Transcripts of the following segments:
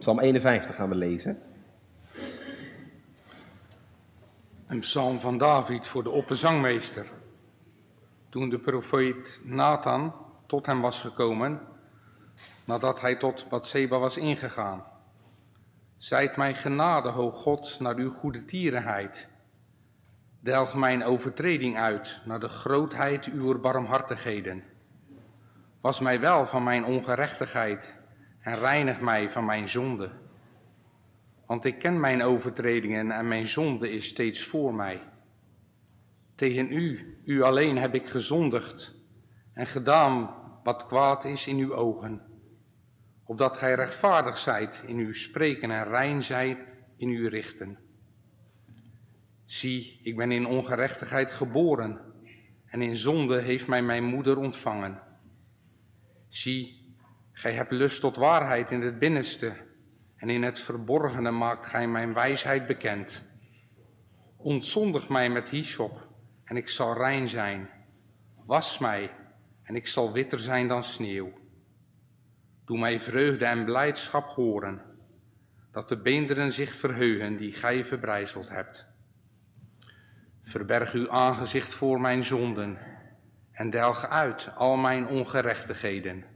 Psalm 51 gaan we lezen. Een psalm van David voor de opperzangmeester. Toen de profeet Nathan tot hem was gekomen, nadat hij tot Bathseba was ingegaan. Zijt mij genade, hoog God, naar uw goede tierenheid. Delg mijn overtreding uit naar de grootheid uw barmhartigheden. Was mij wel van mijn ongerechtigheid en reinig mij van mijn zonde. Want ik ken mijn overtredingen en mijn zonde is steeds voor mij. Tegen u, u alleen heb ik gezondigd en gedaan wat kwaad is in uw ogen. Opdat gij rechtvaardig zijt in uw spreken en rein zijt in uw richten. Zie, ik ben in ongerechtigheid geboren en in zonde heeft mij mijn moeder ontvangen. Zie, gij hebt lust tot waarheid in het binnenste en in het verborgene maakt gij mijn wijsheid bekend. Ontzondig mij met hyssop en ik zal rein zijn. Was mij en ik zal witter zijn dan sneeuw. Doe mij vreugde en blijdschap horen, dat de beenderen zich verheugen die gij verbrijzeld hebt. Verberg uw aangezicht voor mijn zonden en delg uit al mijn ongerechtigheden.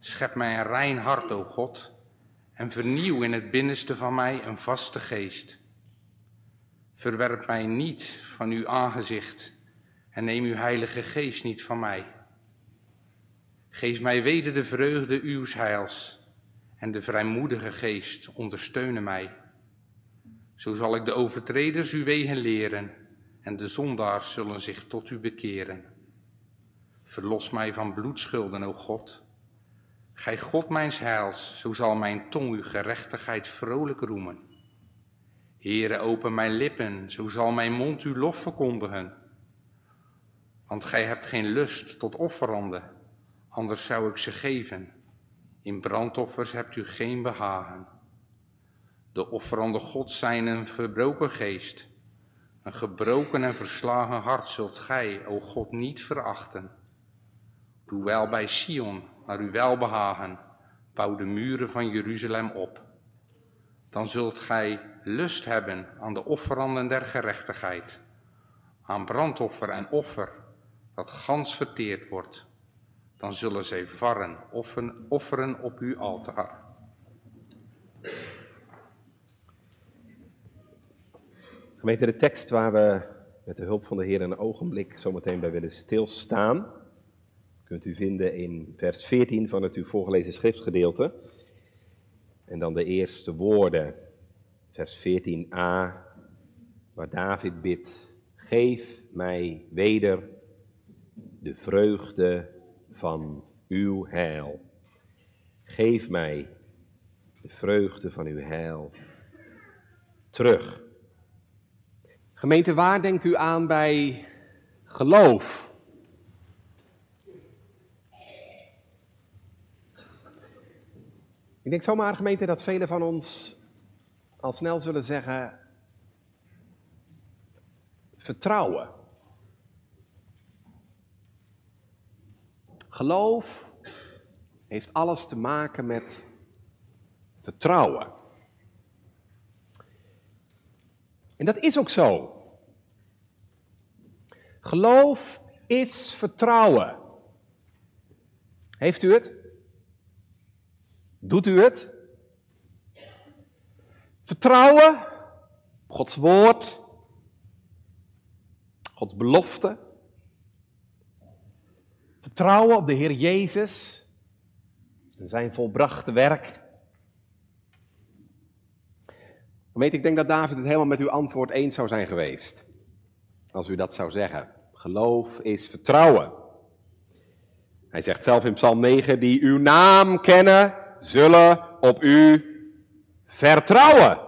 Schep mij een rein hart, o God, en vernieuw in het binnenste van mij een vaste geest. Verwerp mij niet van uw aangezicht en neem uw heilige geest niet van mij. Geef mij weder de vreugde uws heils en de vrijmoedige geest ondersteunen mij. Zo zal ik de overtreders uw wegen leren en de zondaars zullen zich tot u bekeren. Verlos mij van bloedschulden, o God. Gij God mijns heils, zo zal mijn tong uw gerechtigheid vrolijk roemen. Heere, open mijn lippen, zo zal mijn mond uw lof verkondigen. Want gij hebt geen lust tot offeranden, anders zou ik ze geven. In brandoffers hebt u geen behagen. De offeranden God zijn een verbroken geest. Een gebroken en verslagen hart zult gij, o God, niet verachten. Doe wel bij Sion, naar uw welbehagen, bouw de muren van Jeruzalem op. Dan zult gij lust hebben aan de offeranden der gerechtigheid, aan brandoffer en offer, dat gans verteerd wordt. Dan zullen zij varren, offeren, op uw altaar. Gemeente, de tekst waar we met de hulp van de Heer een ogenblik zometeen bij willen stilstaan, kunt u vinden in vers 14 van het u voorgelezen schriftgedeelte. En dan de eerste woorden, vers 14a, waar David bidt, geef mij weder de vreugde van uw heil. Geef mij de vreugde van uw heil terug. Gemeente, waar denkt u aan bij geloof? Ik denk zomaar, gemeente, dat velen van ons al snel zullen zeggen: vertrouwen. Geloof heeft alles te maken met vertrouwen. En dat is ook zo. Geloof is vertrouwen. Heeft u het? Doet u het? Vertrouwen op Gods woord, Gods belofte. Vertrouwen op de Heer Jezus en zijn volbrachte werk. Weet, ik denk dat David het helemaal met uw antwoord eens zou zijn geweest. Als u dat zou zeggen. Geloof is vertrouwen. Hij zegt zelf in Psalm 9: Die uw naam kennen, zullen op u vertrouwen.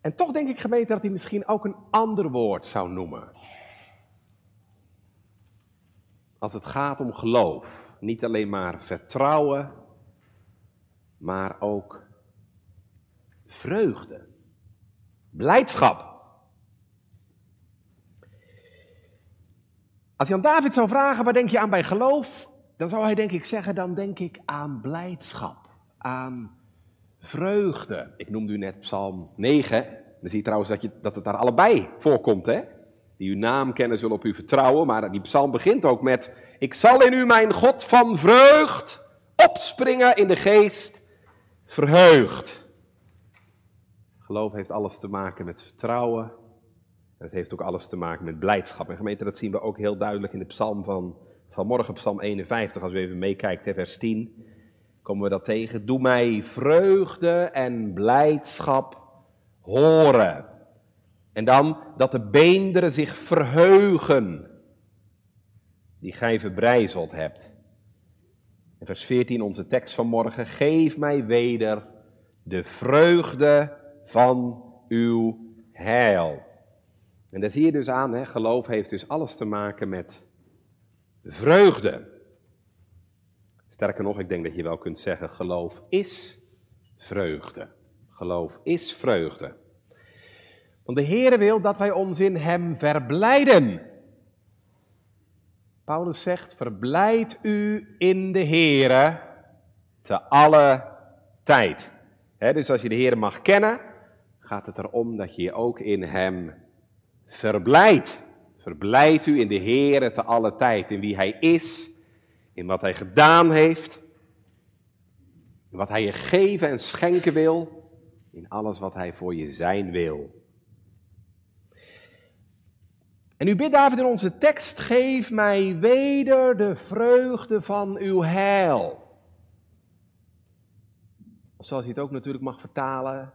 En toch denk ik, gemeente, dat hij misschien ook een ander woord zou noemen. Als het gaat om geloof. Niet alleen maar vertrouwen, maar ook vreugde, blijdschap. Als je aan David zou vragen, waar denk je aan bij geloof? Dan zou hij denk ik zeggen, dan denk ik aan blijdschap, aan vreugde. Ik noemde u net Psalm 9. Dan zie je trouwens dat, je, dat het daar allebei voorkomt, hè? Die uw naam kennen zullen op u vertrouwen, maar die psalm begint ook met, ik zal in u mijn God van vreugd opspringen in de geest, verheugd. Geloof heeft alles te maken met vertrouwen. En het heeft ook alles te maken met blijdschap. En gemeente, dat zien we ook heel duidelijk in de psalm van, van morgen, psalm 51. Als u even meekijkt, vers 10, komen we dat tegen. Doe mij vreugde en blijdschap horen. En dan dat de beenderen zich verheugen, die gij verbrijzeld hebt. In vers 14, onze tekst van morgen. Geef mij weder de vreugde van uw heil. En daar zie je dus aan, hè, geloof heeft dus alles te maken met vreugde. Sterker nog, ik denk dat je wel kunt zeggen, geloof is vreugde. Geloof is vreugde. Want de Heere wil dat wij ons in Hem verblijden. Paulus zegt, verblijd u in de Heere te alle tijd. dus als je de Heere mag kennen, gaat het erom dat je je ook in Hem verblijdt. Verblijd u in de Heere te alle tijd, in wie Hij is, in wat Hij gedaan heeft, in wat Hij je geven en schenken wil, in alles wat Hij voor je zijn wil. En u bidt David in onze tekst, geef mij weder de vreugde van uw heil. Zoals hij het ook natuurlijk mag vertalen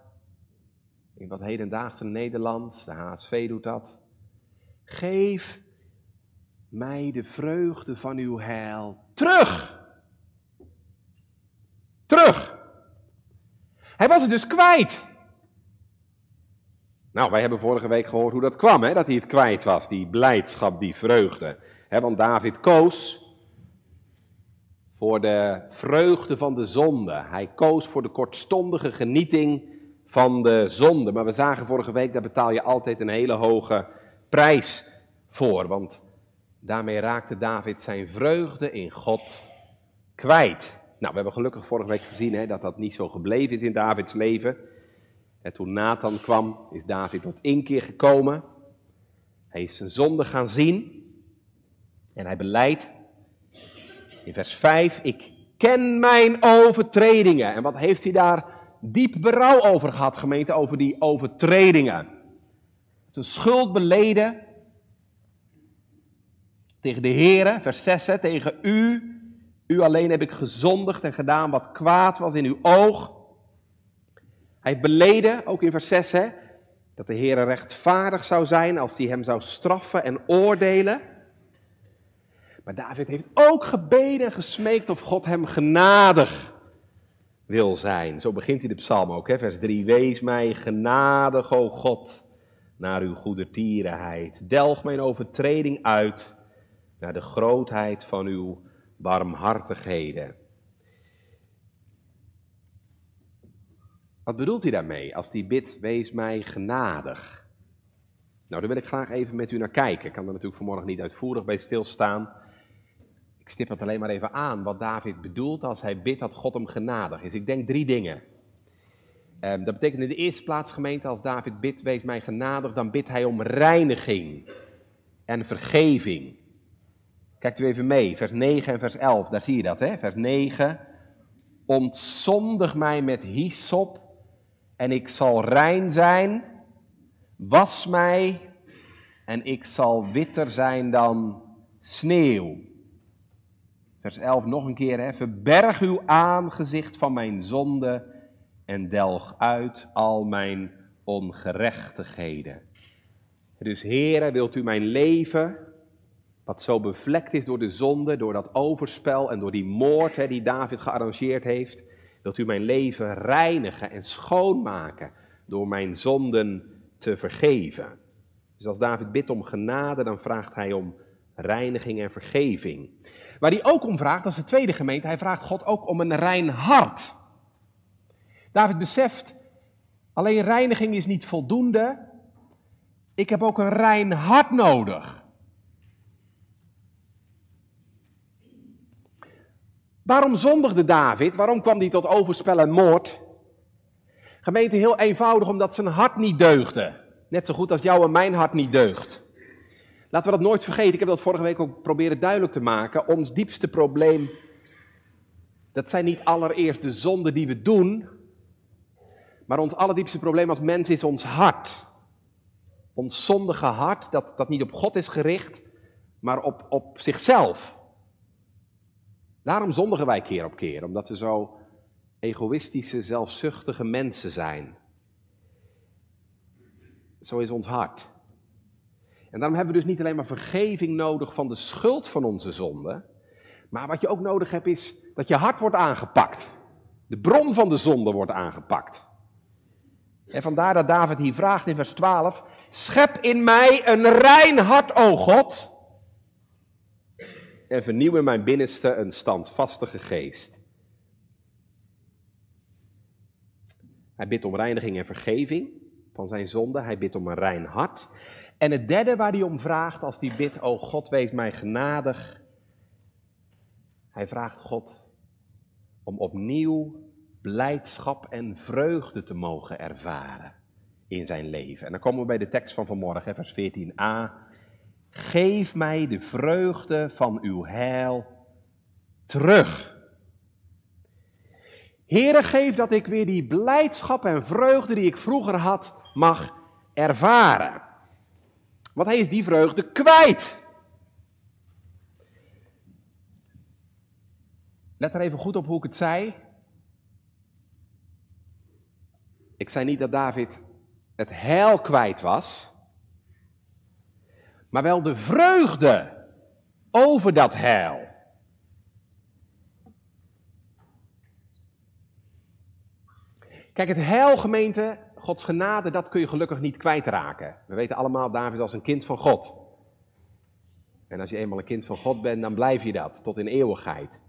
in wat hedendaagse Nederlands, de HSV doet dat. Geef mij de vreugde van uw heil terug. Terug. Hij was het dus kwijt. Nou, wij hebben vorige week gehoord hoe dat kwam, hè? dat hij het kwijt was, die blijdschap, die vreugde. Want David koos voor de vreugde van de zonde. Hij koos voor de kortstondige genieting van de zonde. Maar we zagen vorige week, daar betaal je altijd een hele hoge prijs voor. Want daarmee raakte David zijn vreugde in God kwijt. Nou, we hebben gelukkig vorige week gezien hè, dat dat niet zo gebleven is in Davids leven. En toen Nathan kwam, is David tot inkeer gekomen. Hij is zijn zonde gaan zien. En hij beleidt in vers 5, ik ken mijn overtredingen. En wat heeft hij daar diep berouw over gehad, gemeente, over die overtredingen? Zijn schuld beleden tegen de Here, vers 6, tegen u. U alleen heb ik gezondigd en gedaan wat kwaad was in uw oog. Hij heeft beleden, ook in vers 6, hè, dat de Heer rechtvaardig zou zijn als hij hem zou straffen en oordelen. Maar David heeft ook gebeden en gesmeekt of God hem genadig wil zijn. Zo begint hij de psalm ook, hè, vers 3. Wees mij genadig, o God, naar uw goedertierenheid. Delg mijn overtreding uit naar de grootheid van uw barmhartigheden. Wat bedoelt hij daarmee als die bid, wees mij genadig? Nou, daar wil ik graag even met u naar kijken. Ik kan er natuurlijk vanmorgen niet uitvoerig bij stilstaan. Ik stip het alleen maar even aan wat David bedoelt als hij bidt dat God hem genadig is. Ik denk drie dingen. Um, dat betekent in de eerste plaats, gemeente, als David bidt, wees mij genadig, dan bidt hij om reiniging en vergeving. Kijkt u even mee, vers 9 en vers 11, daar zie je dat, hè? Vers 9. Ontzondig mij met hyssop en ik zal rein zijn. Was mij en ik zal witter zijn dan sneeuw. Vers 11 nog een keer. Hè. Verberg uw aangezicht van mijn zonde en delg uit al mijn ongerechtigheden. Dus Heere, wilt u mijn leven, wat zo bevlekt is door de zonde, door dat overspel en door die moord hè, die David gearrangeerd heeft, Wilt u mijn leven reinigen en schoonmaken door mijn zonden te vergeven? Dus als David bidt om genade, dan vraagt hij om reiniging en vergeving. Waar hij ook om vraagt, dat is de tweede gemeente, hij vraagt God ook om een rein hart. David beseft, alleen reiniging is niet voldoende. Ik heb ook een rein hart nodig. Waarom zondigde David? Waarom kwam hij tot overspel en moord? Gemeente heel eenvoudig omdat zijn hart niet deugde. Net zo goed als jouw en mijn hart niet deugt. Laten we dat nooit vergeten. Ik heb dat vorige week ook proberen duidelijk te maken. Ons diepste probleem, dat zijn niet allereerst de zonden die we doen, maar ons allerdiepste probleem als mens is ons hart. Ons zondige hart, dat, dat niet op God is gericht, maar op, op zichzelf. Daarom zondigen wij keer op keer, omdat we zo egoïstische, zelfzuchtige mensen zijn. Zo is ons hart. En daarom hebben we dus niet alleen maar vergeving nodig van de schuld van onze zonde, maar wat je ook nodig hebt is dat je hart wordt aangepakt. De bron van de zonde wordt aangepakt. En vandaar dat David hier vraagt in vers 12: Schep in mij een rein hart, o God. En vernieuw in mijn binnenste een standvastige geest. Hij bidt om reiniging en vergeving van zijn zonde. Hij bidt om een rein hart. En het derde waar hij om vraagt als hij bidt, o God, wees mij genadig. Hij vraagt God om opnieuw blijdschap en vreugde te mogen ervaren in zijn leven. En dan komen we bij de tekst van vanmorgen, vers 14a. Geef mij de vreugde van uw heil terug. Heere, geef dat ik weer die blijdschap en vreugde die ik vroeger had, mag ervaren. Want hij is die vreugde kwijt. Let er even goed op hoe ik het zei. Ik zei niet dat David het heil kwijt was, maar wel de vreugde over dat heil. Kijk, het heil, gemeente, Gods genade, dat kun je gelukkig niet kwijtraken. We weten allemaal, David als een kind van God. En als je eenmaal een kind van God bent, dan blijf je dat tot in eeuwigheid.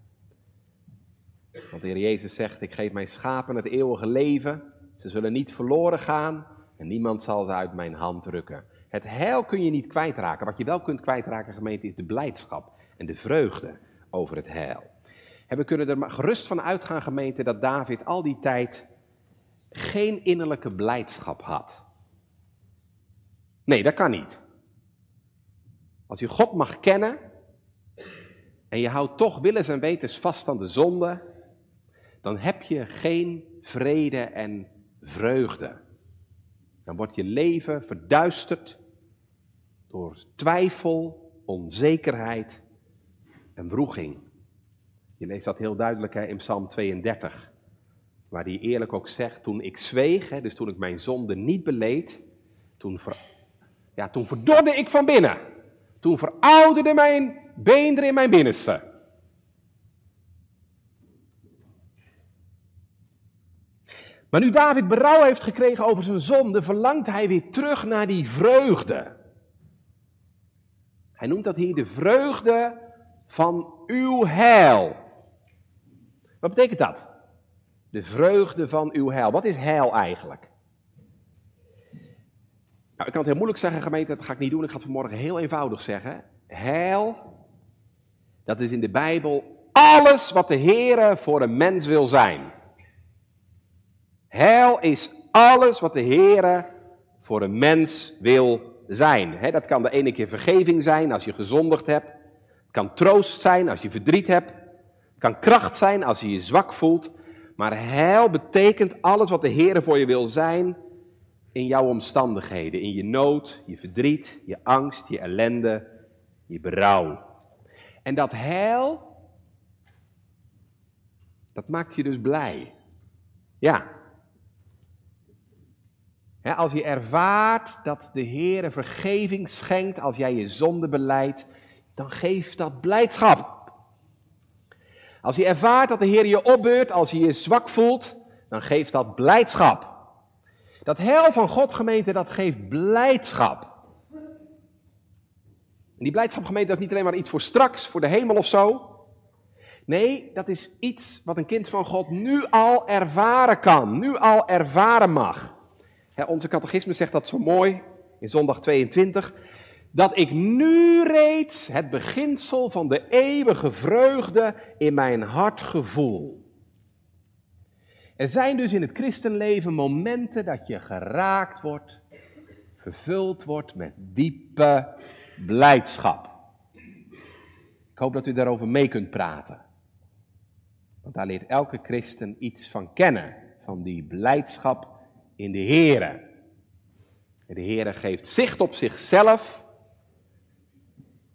Want de Heer Jezus zegt, ik geef mijn schapen het eeuwige leven. Ze zullen niet verloren gaan en niemand zal ze uit mijn hand rukken. Het heil kun je niet kwijtraken. Wat je wel kunt kwijtraken, gemeente, is de blijdschap en de vreugde over het heil. En we kunnen er maar gerust van uitgaan, gemeente, dat David al die tijd geen innerlijke blijdschap had. Nee, dat kan niet. Als je God mag kennen en je houdt toch willens en wetens vast aan de zonde, dan heb je geen vrede en vreugde. Dan wordt je leven verduisterd door twijfel, onzekerheid en wroeging. Je leest dat heel duidelijk hè, in Psalm 32, waar hij eerlijk ook zegt, toen ik zweeg, hè, dus toen ik mijn zonde niet beleed, toen, ja, toen verdorde ik van binnen. Toen verouderde mijn beenderen in mijn binnenste. Maar nu David berouw heeft gekregen over zijn zonde, verlangt hij weer terug naar die vreugde. Hij noemt dat hier de vreugde van uw heil. Wat betekent dat? De vreugde van uw heil. Wat is heil eigenlijk? Nou, ik kan het heel moeilijk zeggen, gemeente, dat ga ik niet doen. Ik ga het vanmorgen heel eenvoudig zeggen. Heil, dat is in de Bijbel alles wat de Heere voor een mens wil zijn. Heil is alles wat de Heere voor een mens wil zijn. dat kan de ene keer vergeving zijn als je gezondigd hebt. Het kan troost zijn als je verdriet hebt. Het kan kracht zijn als je je zwak voelt. Maar heil betekent alles wat de Heere voor je wil zijn in jouw omstandigheden. In je nood, je verdriet, je angst, je ellende, je berouw. En dat heil, dat maakt je dus blij. Ja, als je ervaart dat de Heer vergeving schenkt als jij je zonde beleidt, dan geeft dat blijdschap. Als je ervaart dat de Heer je opbeurt als je je zwak voelt, dan geeft dat blijdschap. Dat heil van God, gemeente, dat geeft blijdschap. En die blijdschap, gemeente, dat is niet alleen maar iets voor straks, voor de hemel of zo. Nee, dat is iets wat een kind van God nu al ervaren kan, nu al ervaren mag onze catechisme zegt dat zo mooi in zondag 22. dat ik nu reeds het beginsel van de eeuwige vreugde in mijn hart gevoel. Er zijn dus in het christenleven momenten dat je geraakt wordt, vervuld wordt met diepe blijdschap. Ik hoop dat u daarover mee kunt praten. Want daar leert elke christen iets van kennen, van die blijdschap in de Here. De Here geeft zicht op zichzelf.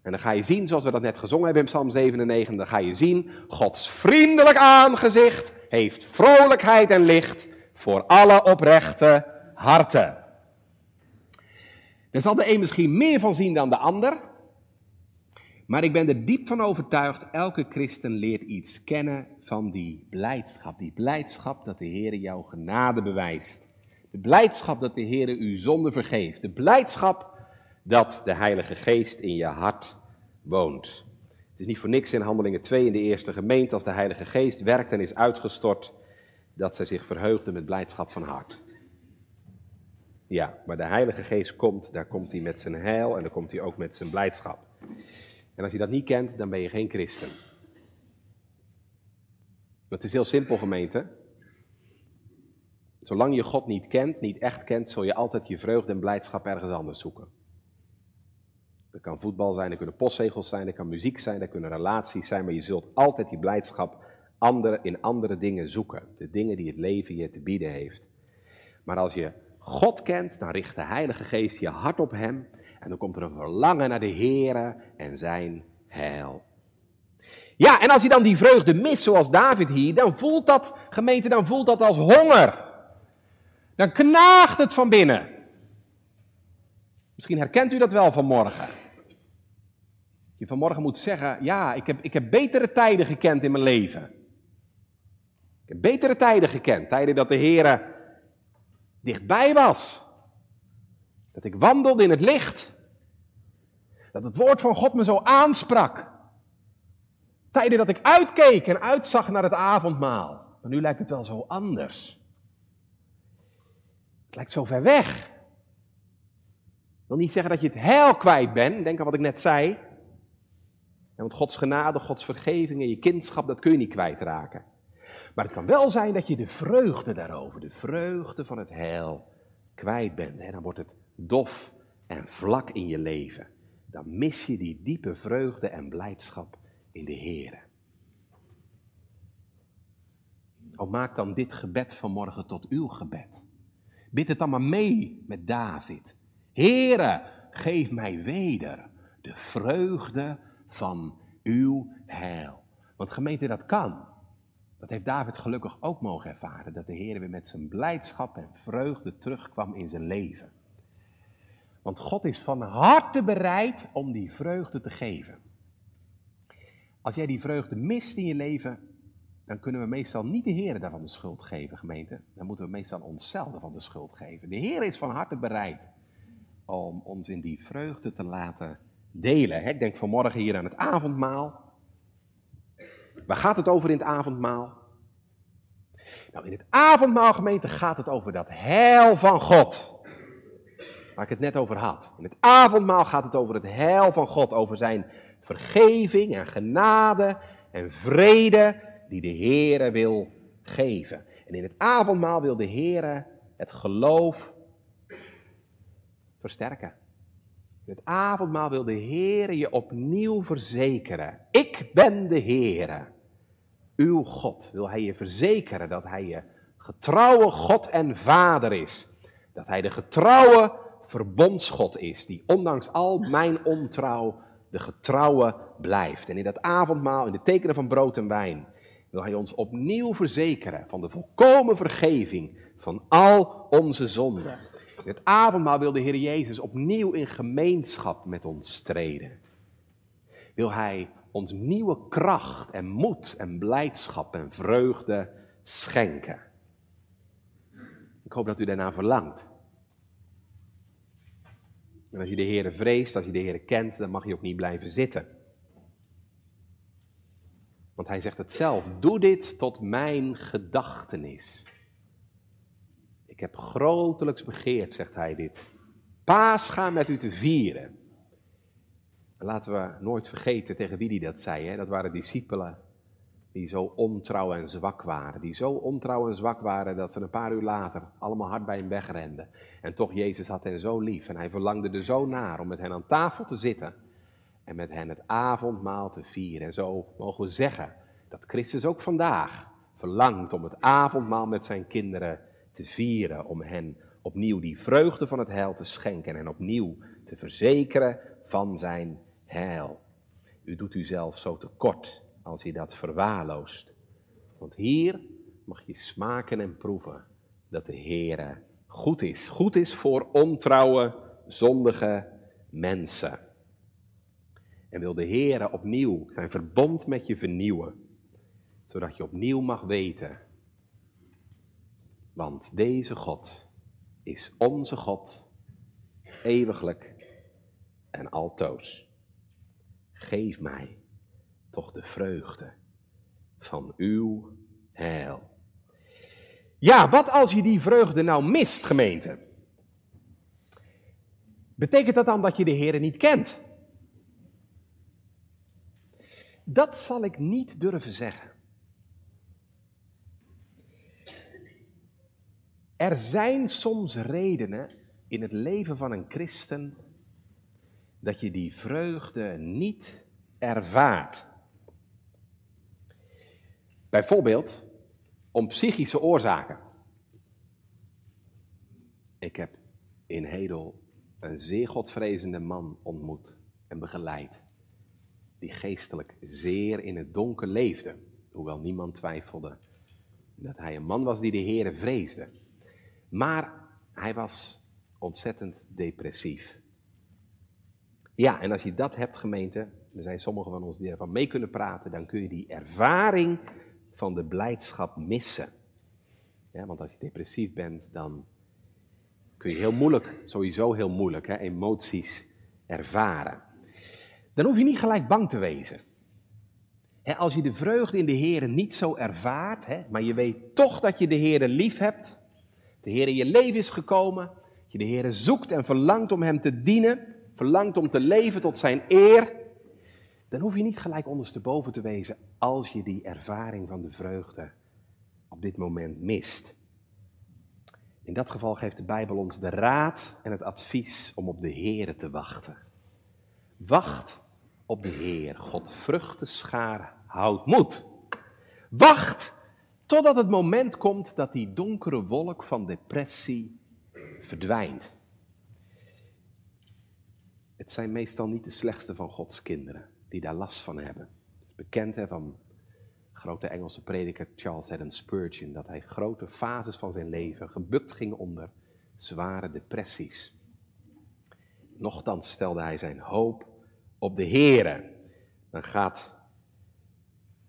En dan ga je zien, zoals we dat net gezongen hebben in Psalm 97, dan ga je zien, Gods vriendelijk aangezicht heeft vrolijkheid en licht voor alle oprechte harten. Daar zal de een misschien meer van zien dan de ander. Maar ik ben er diep van overtuigd, elke christen leert iets kennen van die blijdschap. Die blijdschap dat de Heer jouw genade bewijst. De blijdschap dat de Heer u zonde vergeeft. De blijdschap dat de Heilige Geest in je hart woont. Het is niet voor niks in Handelingen 2 in de eerste gemeente, als de Heilige Geest werkt en is uitgestort, dat zij zich verheugden met blijdschap van hart. Ja, maar de Heilige Geest komt, daar komt hij met zijn heil en dan komt hij ook met zijn blijdschap. En als je dat niet kent, dan ben je geen christen. Het is heel simpel, gemeente. Zolang je God niet kent, niet echt kent, zul je altijd je vreugde en blijdschap ergens anders zoeken. Dat kan voetbal zijn, dat kunnen postzegels zijn, dat kan muziek zijn, dat kunnen relaties zijn, maar je zult altijd die blijdschap in andere dingen zoeken. De dingen die het leven je te bieden heeft. Maar als je God kent, dan richt de Heilige Geest je hart op Hem en dan komt er een verlangen naar de Here en Zijn heil. Ja, en als je dan die vreugde mist, zoals David hier, dan voelt dat, gemeente, dan voelt dat als honger. Dan knaagt het van binnen. Misschien herkent u dat wel vanmorgen. Je vanmorgen moet zeggen, ja, ik heb, ik heb betere tijden gekend in mijn leven. Ik heb betere tijden gekend, tijden dat de Heer dichtbij was. Dat ik wandelde in het licht. Dat het woord van God me zo aansprak. Tijden dat ik uitkeek en uitzag naar het avondmaal. Maar nu lijkt het wel zo anders. Het lijkt zo ver weg. Ik wil niet zeggen dat je het heil kwijt bent. Denk aan wat ik net zei. want Gods genade, Gods vergeving en je kindschap, dat kun je niet kwijtraken. Maar het kan wel zijn dat je de vreugde daarover, de vreugde van het heil, kwijt bent. En dan wordt het dof en vlak in je leven. Dan mis je die diepe vreugde en blijdschap in de Heer. Maak dan dit gebed vanmorgen tot uw gebed. Bid het dan maar mee met David. Heere, geef mij weder de vreugde van uw heil. Want gemeente, dat kan. Dat heeft David gelukkig ook mogen ervaren, dat de Heer weer met zijn blijdschap en vreugde terugkwam in zijn leven. Want God is van harte bereid om die vreugde te geven. Als jij die vreugde mist in je leven, dan kunnen we meestal niet de Heer daarvan de schuld geven, gemeente. Dan moeten we meestal onszelf daarvan de schuld geven. De Heer is van harte bereid om ons in die vreugde te laten delen. Ik denk vanmorgen hier aan het avondmaal. Waar gaat het over in het avondmaal? Nou, in het avondmaal, gemeente, gaat het over dat heil van God. Waar ik het net over had. In het avondmaal gaat het over het heil van God, over zijn vergeving en genade en vrede die de Heere wil geven. En in het avondmaal wil de Heere het geloof versterken. In het avondmaal wil de Heere je opnieuw verzekeren. Ik ben de Heere, uw God. Wil Hij je verzekeren dat Hij je getrouwe God en Vader is. Dat Hij de getrouwe verbondsgod is, die ondanks al mijn ontrouw de getrouwe blijft. En in dat avondmaal, in de tekenen van brood en wijn, wil Hij ons opnieuw verzekeren van de volkomen vergeving van al onze zonden. In het avondmaal wil de Heer Jezus opnieuw in gemeenschap met ons treden. Wil Hij ons nieuwe kracht en moed en blijdschap en vreugde schenken. Ik hoop dat u daarna verlangt. En als je de Heer vreest, als je de Heer kent, dan mag je ook niet blijven zitten. Want hij zegt het zelf, doe dit tot mijn gedachtenis. Ik heb grotelijks begeerd, zegt hij dit, paascha met u te vieren. laten we nooit vergeten tegen wie die dat zei. Hè? Dat waren discipelen die zo ontrouw en zwak waren. Die zo ontrouw en zwak waren dat ze een paar uur later allemaal hard bij hem wegrenden. En toch, Jezus had hen zo lief en hij verlangde er zo naar om met hen aan tafel te zitten. En met hen het avondmaal te vieren. En zo mogen we zeggen dat Christus ook vandaag verlangt om het avondmaal met zijn kinderen te vieren. Om hen opnieuw die vreugde van het heil te schenken en opnieuw te verzekeren van zijn heil. U doet u zelf zo tekort als je dat verwaarloost. Want hier mag je smaken en proeven dat de Heere goed is. Goed is voor ontrouwe, zondige mensen. En wil de Heere opnieuw zijn verbond met je vernieuwen, zodat je opnieuw mag weten. Want deze God is onze God, eeuwiglijk en altoos. Geef mij toch de vreugde van uw heil. Ja, wat als je die vreugde nou mist, gemeente? Betekent dat dan dat je de Heer niet kent? Dat zal ik niet durven zeggen. Er zijn soms redenen in het leven van een christen dat je die vreugde niet ervaart. Bijvoorbeeld om psychische oorzaken. Ik heb in Hedel een zeer godvrezende man ontmoet en begeleid, die geestelijk zeer in het donker leefde, hoewel niemand twijfelde dat hij een man was die de Heere vreesde. Maar hij was ontzettend depressief. Ja, en als je dat hebt, gemeente, er zijn sommigen van ons die ervan mee kunnen praten, dan kun je die ervaring van de blijdschap missen. Want als je depressief bent, dan kun je heel moeilijk, sowieso heel moeilijk, hè, emoties ervaren. Dan hoef je niet gelijk bang te wezen. als je de vreugde in de Heer niet zo ervaart, maar je weet toch dat je de Heer lief hebt, de Heer in je leven is gekomen, je de Heer zoekt en verlangt om Hem te dienen, verlangt om te leven tot Zijn eer, dan hoef je niet gelijk ondersteboven te wezen als je die ervaring van de vreugde op dit moment mist. In dat geval geeft de Bijbel ons de raad en het advies om op de Heer te wachten. Wacht op de Heer, God vruchtenschaar houdt moed. Wacht totdat het moment komt dat die donkere wolk van depressie verdwijnt. Het zijn meestal niet de slechtste van Gods kinderen die daar last van hebben. Bekend hè, van grote Engelse prediker Charles Haddon Spurgeon dat hij grote fases van zijn leven gebukt ging onder zware depressies. Nochtans stelde hij zijn hoop op de Here. Dan gaat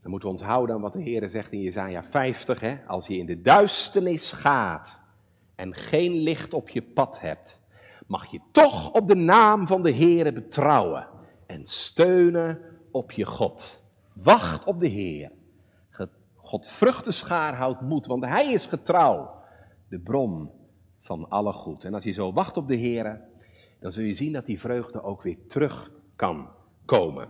dan moeten we ons houden aan wat de Heer zegt in Jezaja 50. Hè? Als je in de duisternis gaat en geen licht op je pad hebt, mag je toch op de naam van de Heer betrouwen en steunen op je God. Wacht op de Heer. God vruchtenschaar houdt moed, want Hij is getrouw, de bron van alle goed. En als je zo wacht op de Heer, dan zul je zien dat die vreugde ook weer terug kan komen.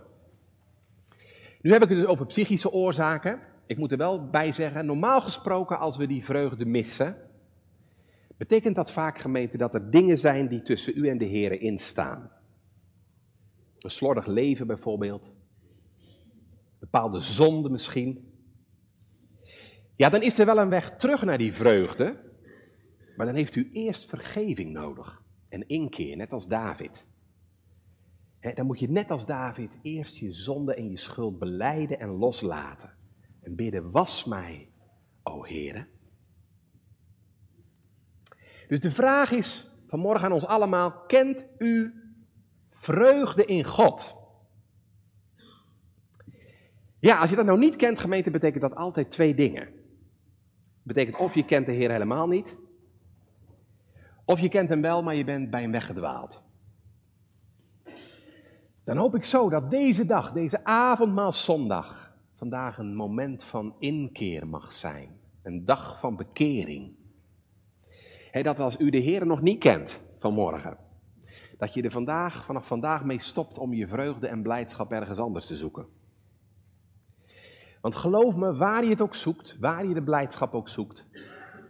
Nu heb ik het dus over psychische oorzaken. Ik moet er wel bij zeggen, normaal gesproken als we die vreugde missen, betekent dat vaak gemeente dat er dingen zijn die tussen u en de Heer instaan. Een slordig leven bijvoorbeeld. Bepaalde zonde misschien. Ja, dan is er wel een weg terug naar die vreugde. Maar dan heeft u eerst vergeving nodig. En inkeer, net als David. Dan moet je net als David eerst je zonde en je schuld beleiden en loslaten. En bidden, was mij, o Heere. Dus de vraag is vanmorgen aan ons allemaal, kent u Vreugde in God. Ja, als je dat nou niet kent, gemeente, betekent dat altijd twee dingen. Betekent of je kent de Heer helemaal niet, of je kent hem wel, maar je bent bij hem weggedwaald. Dan hoop ik zo dat deze dag, deze avondmaal zondag, vandaag een moment van inkeer mag zijn. Een dag van bekering. dat als u de Heer nog niet kent vanmorgen, dat je er vandaag, vanaf vandaag mee stopt om je vreugde en blijdschap ergens anders te zoeken. Want geloof me, waar je het ook zoekt, waar je de blijdschap ook zoekt,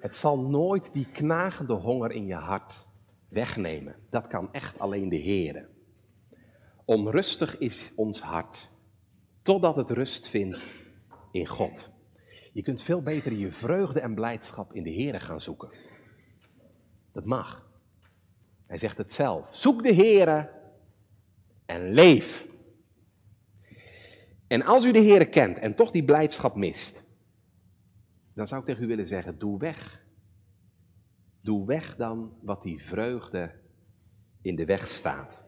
het zal nooit die knagende honger in je hart wegnemen. Dat kan echt alleen de Heer. Onrustig is ons hart, totdat het rust vindt in God. Je kunt veel beter je vreugde en blijdschap in de Heer gaan zoeken. Dat mag. Hij zegt het zelf. Zoek de Heer en leef. En als u de Heer kent en toch die blijdschap mist, dan zou ik tegen u willen zeggen: doe weg. Doe weg dan wat die vreugde in de weg staat.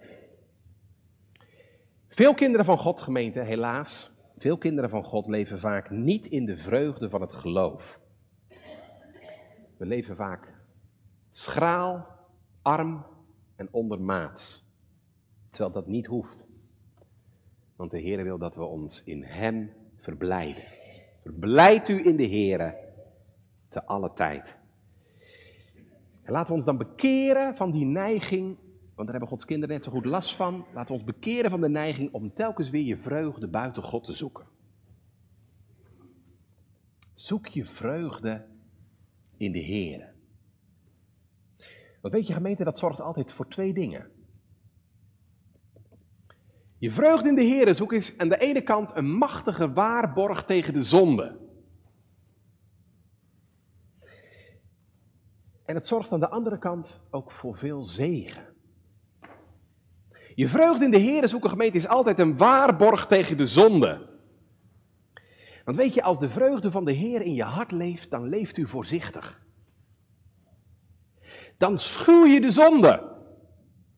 Veel kinderen van God, gemeente, helaas, veel kinderen van God leven vaak niet in de vreugde van het geloof. We leven vaak schraal, arm en ondermaats. Terwijl dat niet hoeft. Want de Heer wil dat we ons in Hem verblijden. Verblijd u in de Heer te alle tijd. En laten we ons dan bekeren van die neiging, want daar hebben Gods kinderen net zo goed last van. Laten we ons bekeren van de neiging om telkens weer je vreugde buiten God te zoeken. Zoek je vreugde in de Heer. Want weet je gemeente, dat zorgt altijd voor twee dingen. Je vreugde in de Heer zoek is aan de ene kant een machtige waarborg tegen de zonde. En het zorgt aan de andere kant ook voor veel zegen. Je vreugde in de Heer zoeken gemeente is altijd een waarborg tegen de zonde. Want weet je, als de vreugde van de Heer in je hart leeft, dan leeft u voorzichtig. Dan schuw je de zonde.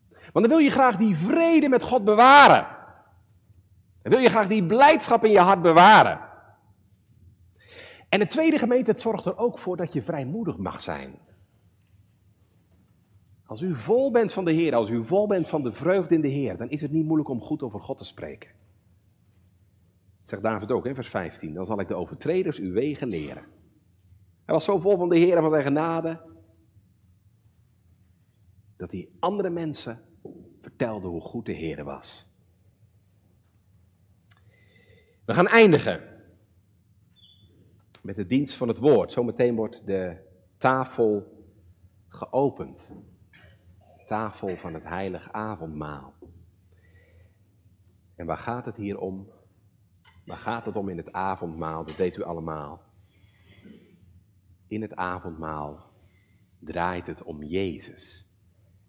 Want dan wil je graag die vrede met God bewaren. Dan wil je graag die blijdschap in je hart bewaren. En het tweede gemeente, zorgt er ook voor dat je vrijmoedig mag zijn. Als u vol bent van de Heer, als u vol bent van de vreugde in de Heer, dan is het niet moeilijk om goed over God te spreken. zegt David ook in vers 15. Dan zal ik de overtreders uw wegen leren. Hij was zo vol van de Heer en van zijn genade, dat hij andere mensen vertelde hoe goed de Heer was. We gaan eindigen met de dienst van het woord. Zometeen wordt de tafel geopend. Tafel van het heilig avondmaal. En waar gaat het hier om? Waar gaat het om in het avondmaal? Dat weet u allemaal. In het avondmaal draait het om Jezus.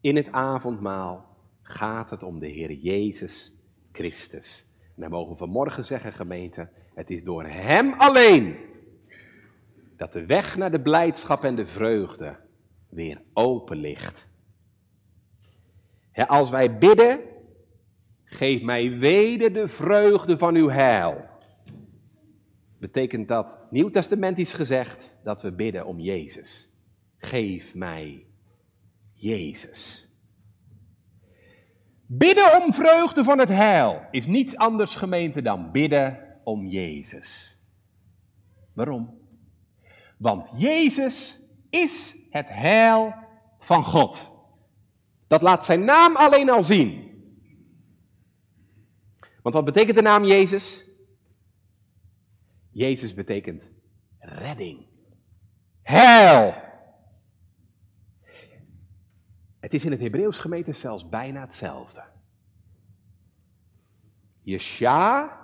In het avondmaal gaat het om de Heer Jezus Christus. En dan mogen we vanmorgen zeggen, gemeente, het is door Hem alleen dat de weg naar de blijdschap en de vreugde weer open ligt. Als wij bidden, geef mij weder de vreugde van uw heil. Betekent dat, nieuwtestamentisch gezegd, dat we bidden om Jezus. Geef mij Jezus. Bidden om vreugde van het heil is niets anders gemeente dan bidden om Jezus. Waarom? Want Jezus is het heil van God. Dat laat zijn naam alleen al zien. Want wat betekent de naam Jezus? Jezus betekent redding. Heil. Het is in het Hebreeuws gemeente zelfs bijna hetzelfde. Yesha,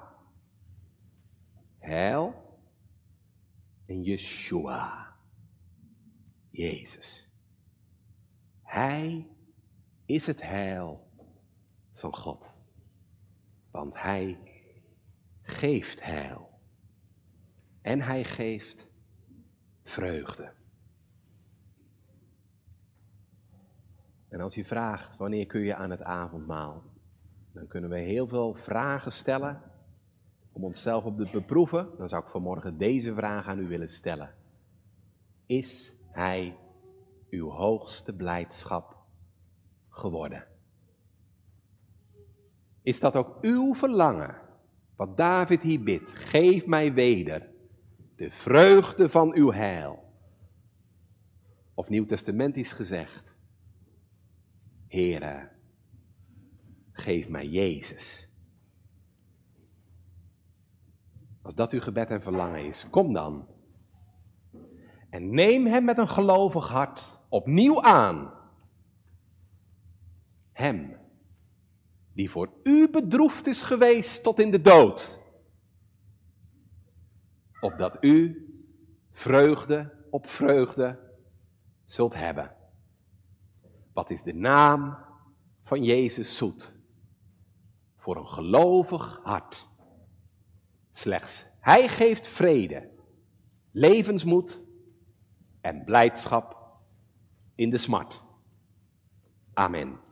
heil, en Yeshua, Jezus. Hij is het heil van God. Want Hij geeft heil. En Hij geeft vreugde. En als u vraagt wanneer kun je aan het avondmaal, dan kunnen we heel veel vragen stellen om onszelf op te beproeven. Dan zou ik vanmorgen deze vraag aan u willen stellen. Is Hij uw hoogste blijdschap geworden? Is dat ook uw verlangen? Wat David hier bidt, geef mij weder de vreugde van uw heil. Of nieuwtestamentisch gezegd, Heere, geef mij Jezus. Als dat uw gebed en verlangen is, kom dan. En neem hem met een gelovig hart opnieuw aan. Hem, die voor u bedroefd is geweest tot in de dood. Opdat u vreugde op vreugde zult hebben. Wat is de naam van Jezus zoet? Voor een gelovig hart. Slechts Hij geeft vrede, levensmoed en blijdschap in de smart. Amen.